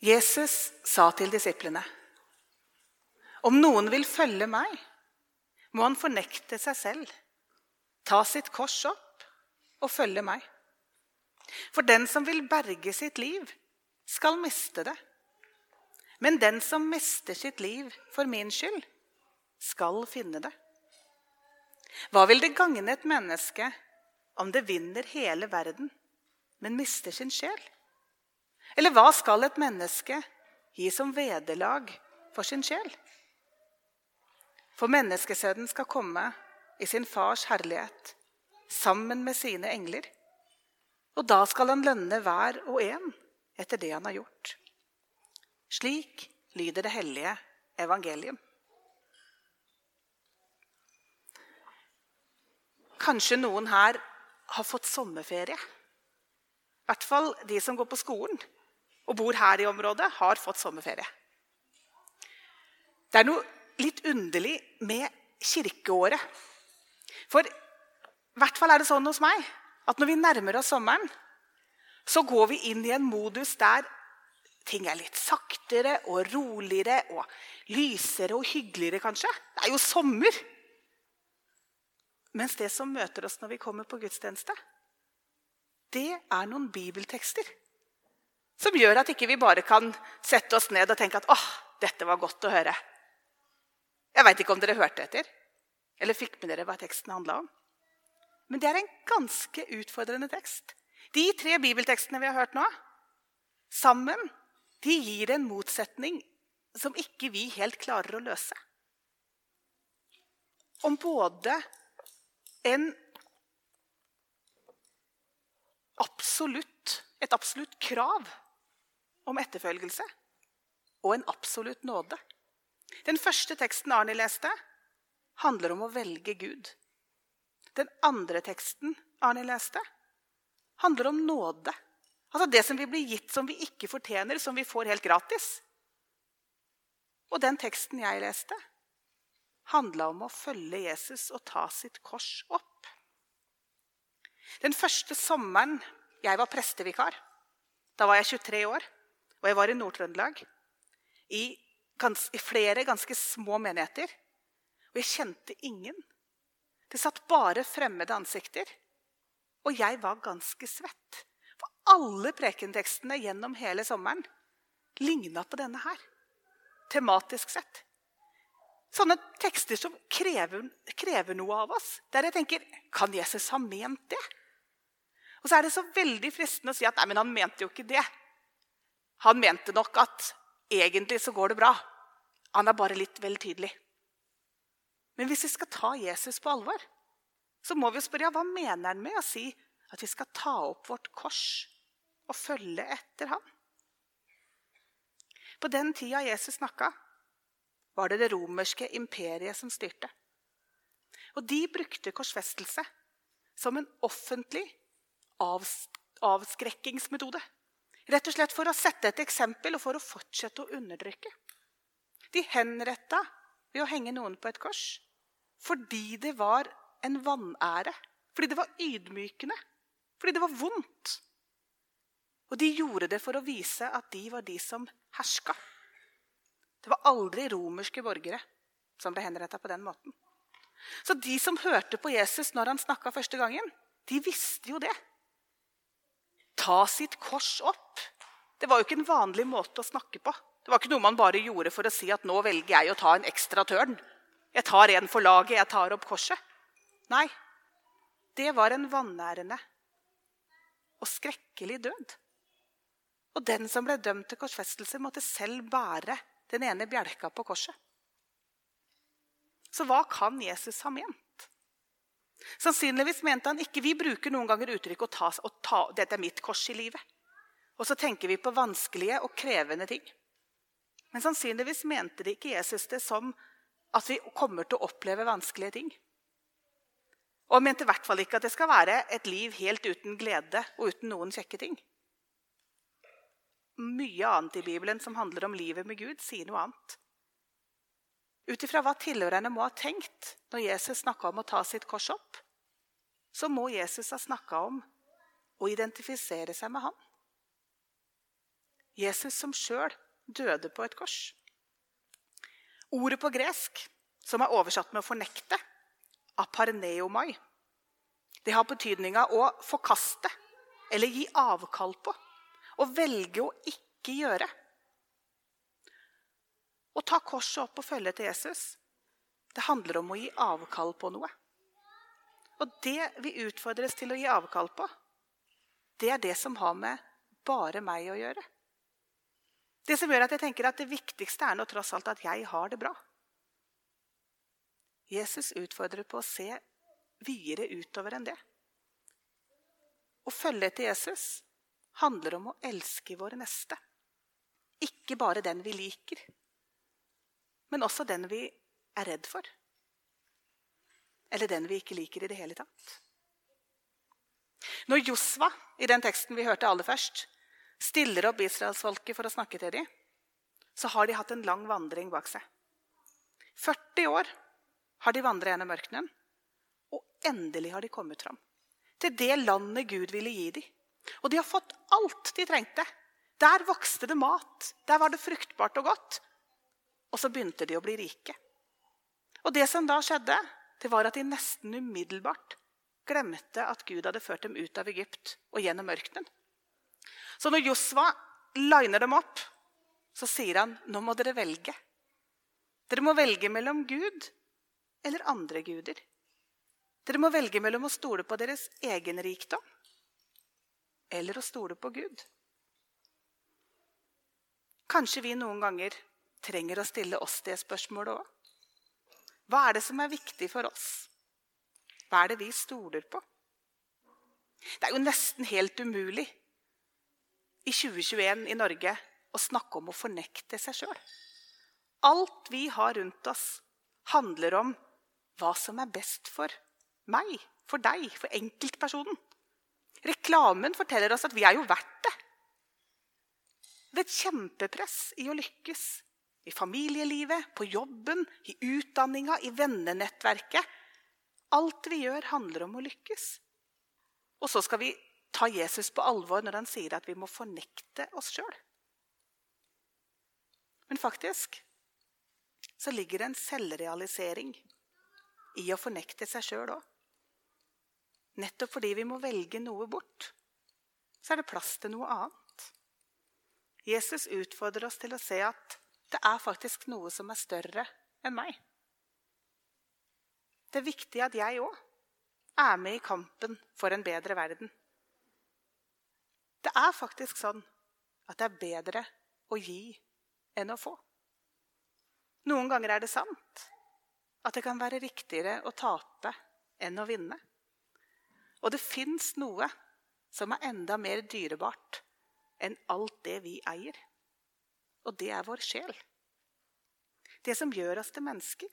Jesus sa til disiplene.: Om noen vil følge meg, må han fornekte seg selv, ta sitt kors opp og følge meg. For den som vil berge sitt liv, skal miste det. Men den som mister sitt liv for min skyld, skal finne det. Hva vil det gagne et menneske om det vinner hele verden, men mister sin sjel? Eller hva skal et menneske gi som vederlag for sin sjel? For menneskesønnen skal komme i sin fars herlighet sammen med sine engler. Og da skal han lønne hver og en etter det han har gjort. Slik lyder det hellige evangelium. Kanskje noen her har fått sommerferie. I hvert fall de som går på skolen og bor her i området, har fått sommerferie. Det er noe litt underlig med kirkeåret. For i hvert fall er det sånn hos meg at når vi nærmer oss sommeren, så går vi inn i en modus der ting er litt saktere og roligere og lysere og hyggeligere, kanskje. Det er jo sommer. Mens det som møter oss når vi kommer på gudstjeneste, det er noen bibeltekster som gjør at ikke vi bare kan sette oss ned og tenke at åh, dette var godt å høre. Jeg veit ikke om dere hørte etter eller fikk med dere hva teksten handla om. Men det er en ganske utfordrende tekst. De tre bibeltekstene vi har hørt nå, sammen, de gir en motsetning som ikke vi helt klarer å løse. Om både en absolutt, et absolutt krav om etterfølgelse og en absolutt nåde. Den første teksten Arne leste, handler om å velge Gud. Den andre teksten Arne leste, handler om nåde. Altså det som vi blir gitt som vi ikke fortjener, som vi får helt gratis. Og den teksten jeg leste, handla om å følge Jesus og ta sitt kors opp. Den første sommeren jeg var prestevikar, da var jeg 23 år, og jeg var i Nord-Trøndelag, i, i flere ganske små menigheter. Og jeg kjente ingen. Det satt bare fremmede ansikter. Og jeg var ganske svett. For alle prekentekstene gjennom hele sommeren ligna på denne her. Tematisk sett. Sånne tekster som krever, krever, noe av oss. Der jeg tenker Kan Jesus ha ment det? Og så er det så veldig fristende å si at nei, men han mente jo ikke det. Han mente nok at egentlig så går det bra. Han er bare litt vel tydelig. Men hvis vi skal ta Jesus på alvor, så må vi spørre ja, hva mener han med å si at vi skal ta opp vårt kors og følge etter ham? På den tida Jesus snakka, var det det romerske imperiet som styrte. Og de brukte korsfestelse som en offentlig avskrekkingsmetode. Rett og slett for å sette et eksempel og for å fortsette å undertrykke. De henretta ved å henge noen på et kors fordi det var en vanære. Fordi det var ydmykende. Fordi det var vondt. Og de gjorde det for å vise at de var de som herska. Det var aldri romerske borgere som ble henretta på den måten. Så de som hørte på Jesus når han snakka første gangen, de visste jo det ta sitt kors opp. Det var jo ikke en vanlig måte å snakke på. Det var ikke noe man bare gjorde for å si at nå velger jeg å ta en ekstra tørn. Jeg tar en for laget, jeg tar opp korset. Nei, det var en vanærende og skrekkelig død. Og den som ble dømt til korsfestelse, måtte selv bære den ene bjelka på korset. Så hva kan Jesus ha ment? Sannsynligvis mente han ikke vi bruker noen ganger uttrykket å ta, å ta, 'dette er mitt kors i livet'. Og så tenker vi på vanskelige og krevende ting. Men sannsynligvis mente de ikke Jesus det som at vi kommer til å oppleve vanskelige ting. Og han mente i hvert fall ikke at det skal være et liv helt uten glede og uten noen kjekke ting. Mye annet i Bibelen som handler om livet med Gud, sier noe annet. Ut ifra hva tilhørerne må ha tenkt når Jesus snakka om å ta sitt kors opp, så må Jesus ha snakka om å identifisere seg med ham. Jesus som sjøl døde på et kors. Ordet på gresk, som er oversatt med fornekte, aparneomai, det har betydninga å forkaste eller gi avkall på. Å velge å ikke gjøre. Å ta korset opp og følge til Jesus, det handler om å gi avkall på noe. Og det vi utfordres til å gi avkall på, det er det som har med bare meg å gjøre. Det som gjør at jeg tenker at det viktigste er nå tross alt at jeg har det bra. Jesus utfordrer på å se videre utover enn det. Å følge etter Jesus handler om å elske våre neste. Ikke bare den vi liker, men også den vi er redd for. Eller den vi ikke liker i det hele tatt. Når Josva, i den teksten vi hørte aller først, stiller opp israelsfolket for å snakke til dem, så har de hatt en lang vandring bak seg. 40 år har de vandret gjennom ørkenen, og endelig har de kommet fram. Til det landet Gud ville gi dem. Og de har fått alt de trengte. Der vokste det mat. Der var det fruktbart og godt. Og så begynte de å bli rike. Og det som da skjedde, det var at de nesten umiddelbart glemte at Gud hadde ført dem ut av Egypt og gjennom ørkenen. Så når Josva liner dem opp, så sier han nå må dere velge. Dere må velge mellom Gud eller andre guder. Dere må velge mellom å stole på deres egen rikdom eller å stole på Gud. Kanskje vi noen ganger trenger å stille oss det spørsmålet òg. Hva er det som er viktig for oss? Hva er det vi stoler på? Det er jo nesten helt umulig i 2021 i Norge å snakke om å fornekte seg sjøl. Alt vi har rundt oss, handler om hva som er best for meg, for deg, for enkeltpersonen. Reklamen forteller oss at vi er jo verdt det. Det er et kjempepress i å lykkes. I familielivet, på jobben, i utdanninga, i vennenettverket. Alt vi gjør, handler om å lykkes. Og så skal vi ta Jesus på alvor når han sier at vi må fornekte oss sjøl. Men faktisk så ligger det en selvrealisering i å fornekte seg sjøl òg. Nettopp fordi vi må velge noe bort, så er det plass til noe annet. Jesus utfordrer oss til å se at det er faktisk noe som er større enn meg. Det er viktig at jeg òg er med i kampen for en bedre verden. Det er faktisk sånn at det er bedre å gi enn å få. Noen ganger er det sant at det kan være riktigere å tape enn å vinne. Og det fins noe som er enda mer dyrebart enn alt det vi eier. Og det er vår sjel. Det som gjør oss til mennesker.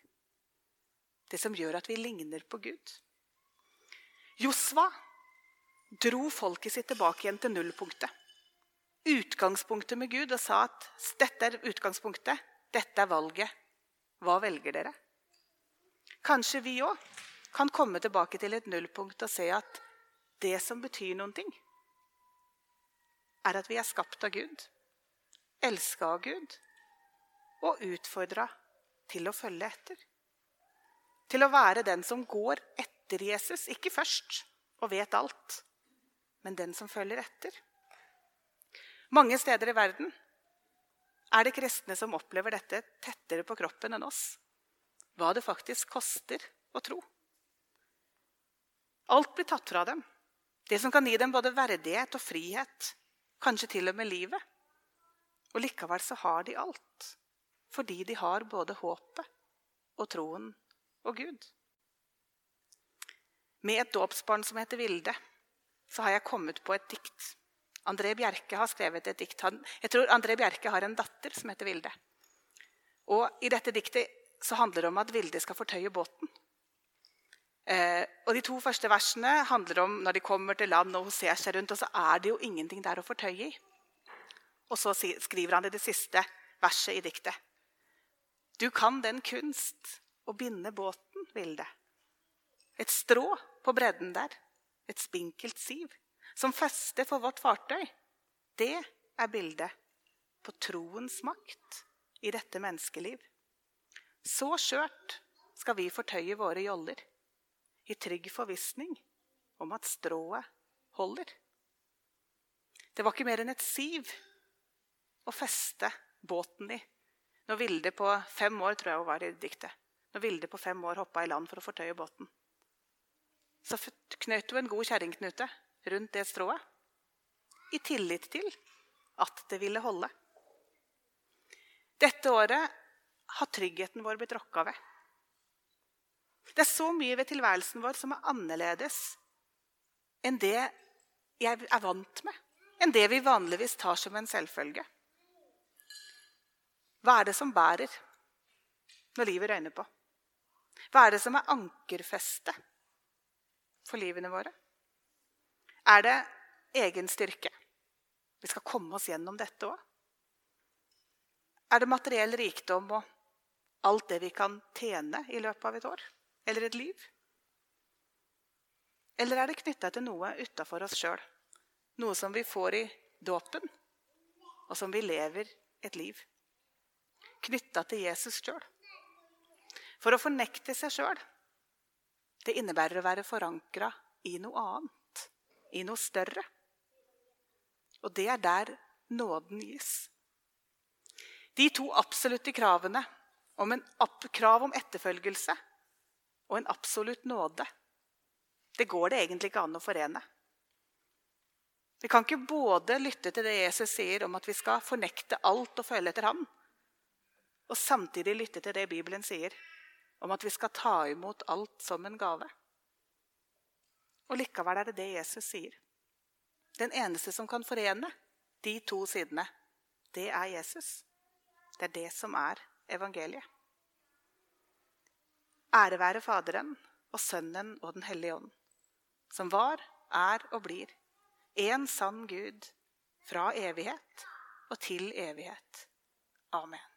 Det som gjør at vi ligner på Gud. Josva dro folket sitt tilbake igjen til nullpunktet. Utgangspunktet med Gud og sa at dette er utgangspunktet, dette er valget. Hva velger dere? Kanskje vi òg kan komme tilbake til et nullpunkt og se at det som betyr noen ting, er at vi er skapt av Gud, elska av Gud og utfordra til å følge etter. Til å være den som går etter Jesus, ikke først og vet alt, men den som følger etter. Mange steder i verden er det kristne som opplever dette tettere på kroppen enn oss. Hva det faktisk koster å tro. Alt blir tatt fra dem. Det som kan gi dem både verdighet og frihet. Kanskje til og med livet. Og likevel så har de alt. Fordi de har både håpet og troen og Gud. Med et dåpsbarn som heter Vilde, så har jeg kommet på et dikt. André Bjerke har skrevet et dikt. Jeg tror André Bjerke har en datter som heter Vilde. Og I dette diktet så handler det om at Vilde skal fortøye båten. Eh, og De to første versene handler om når de kommer til land og hun ser seg rundt, og så er det jo ingenting der å fortøye i. Og så skriver han i det siste verset i diktet. Du kan den kunst å binde båten, Vilde. Et strå på bredden der, et spinkelt siv, som feste for vårt fartøy. Det er bildet på troens makt i dette menneskeliv. Så skjørt skal vi fortøye våre joller, i trygg forvissning om at strået holder. Det var ikke mer enn et siv å feste båten i når Vilde på fem år tror jeg hun var i diktet, når Vilde på fem år hoppa i land for å fortøye båten. Så knøt hun en god kjerringknute rundt det strået i tillit til at det ville holde. Dette året har tryggheten vår blitt rokka ved. Det er så mye ved tilværelsen vår som er annerledes enn det jeg er vant med, enn det vi vanligvis tar som en selvfølge. Hva er det som bærer når livet røyner på? Hva er det som er ankerfestet for livene våre? Er det egen styrke? Vi skal komme oss gjennom dette òg. Er det materiell rikdom og alt det vi kan tjene i løpet av et år eller et liv? Eller er det knytta til noe utafor oss sjøl? Noe som vi får i dåpen, og som vi lever et liv? Knytta til Jesus sjøl. For å fornekte seg sjøl, det innebærer å være forankra i noe annet, i noe større. Og det er der nåden gis. De to absolutte kravene om en krav om etterfølgelse og en absolutt nåde, det går det egentlig ikke an å forene. Vi kan ikke både lytte til det Jesus sier om at vi skal fornekte alt og følge etter Han, og samtidig lytte til det Bibelen sier om at vi skal ta imot alt som en gave. Og likevel er det det Jesus sier. Den eneste som kan forene de to sidene, det er Jesus. Det er det som er evangeliet. Ære være Faderen og Sønnen og Den hellige ånd, som var, er og blir en sann Gud fra evighet og til evighet. Amen.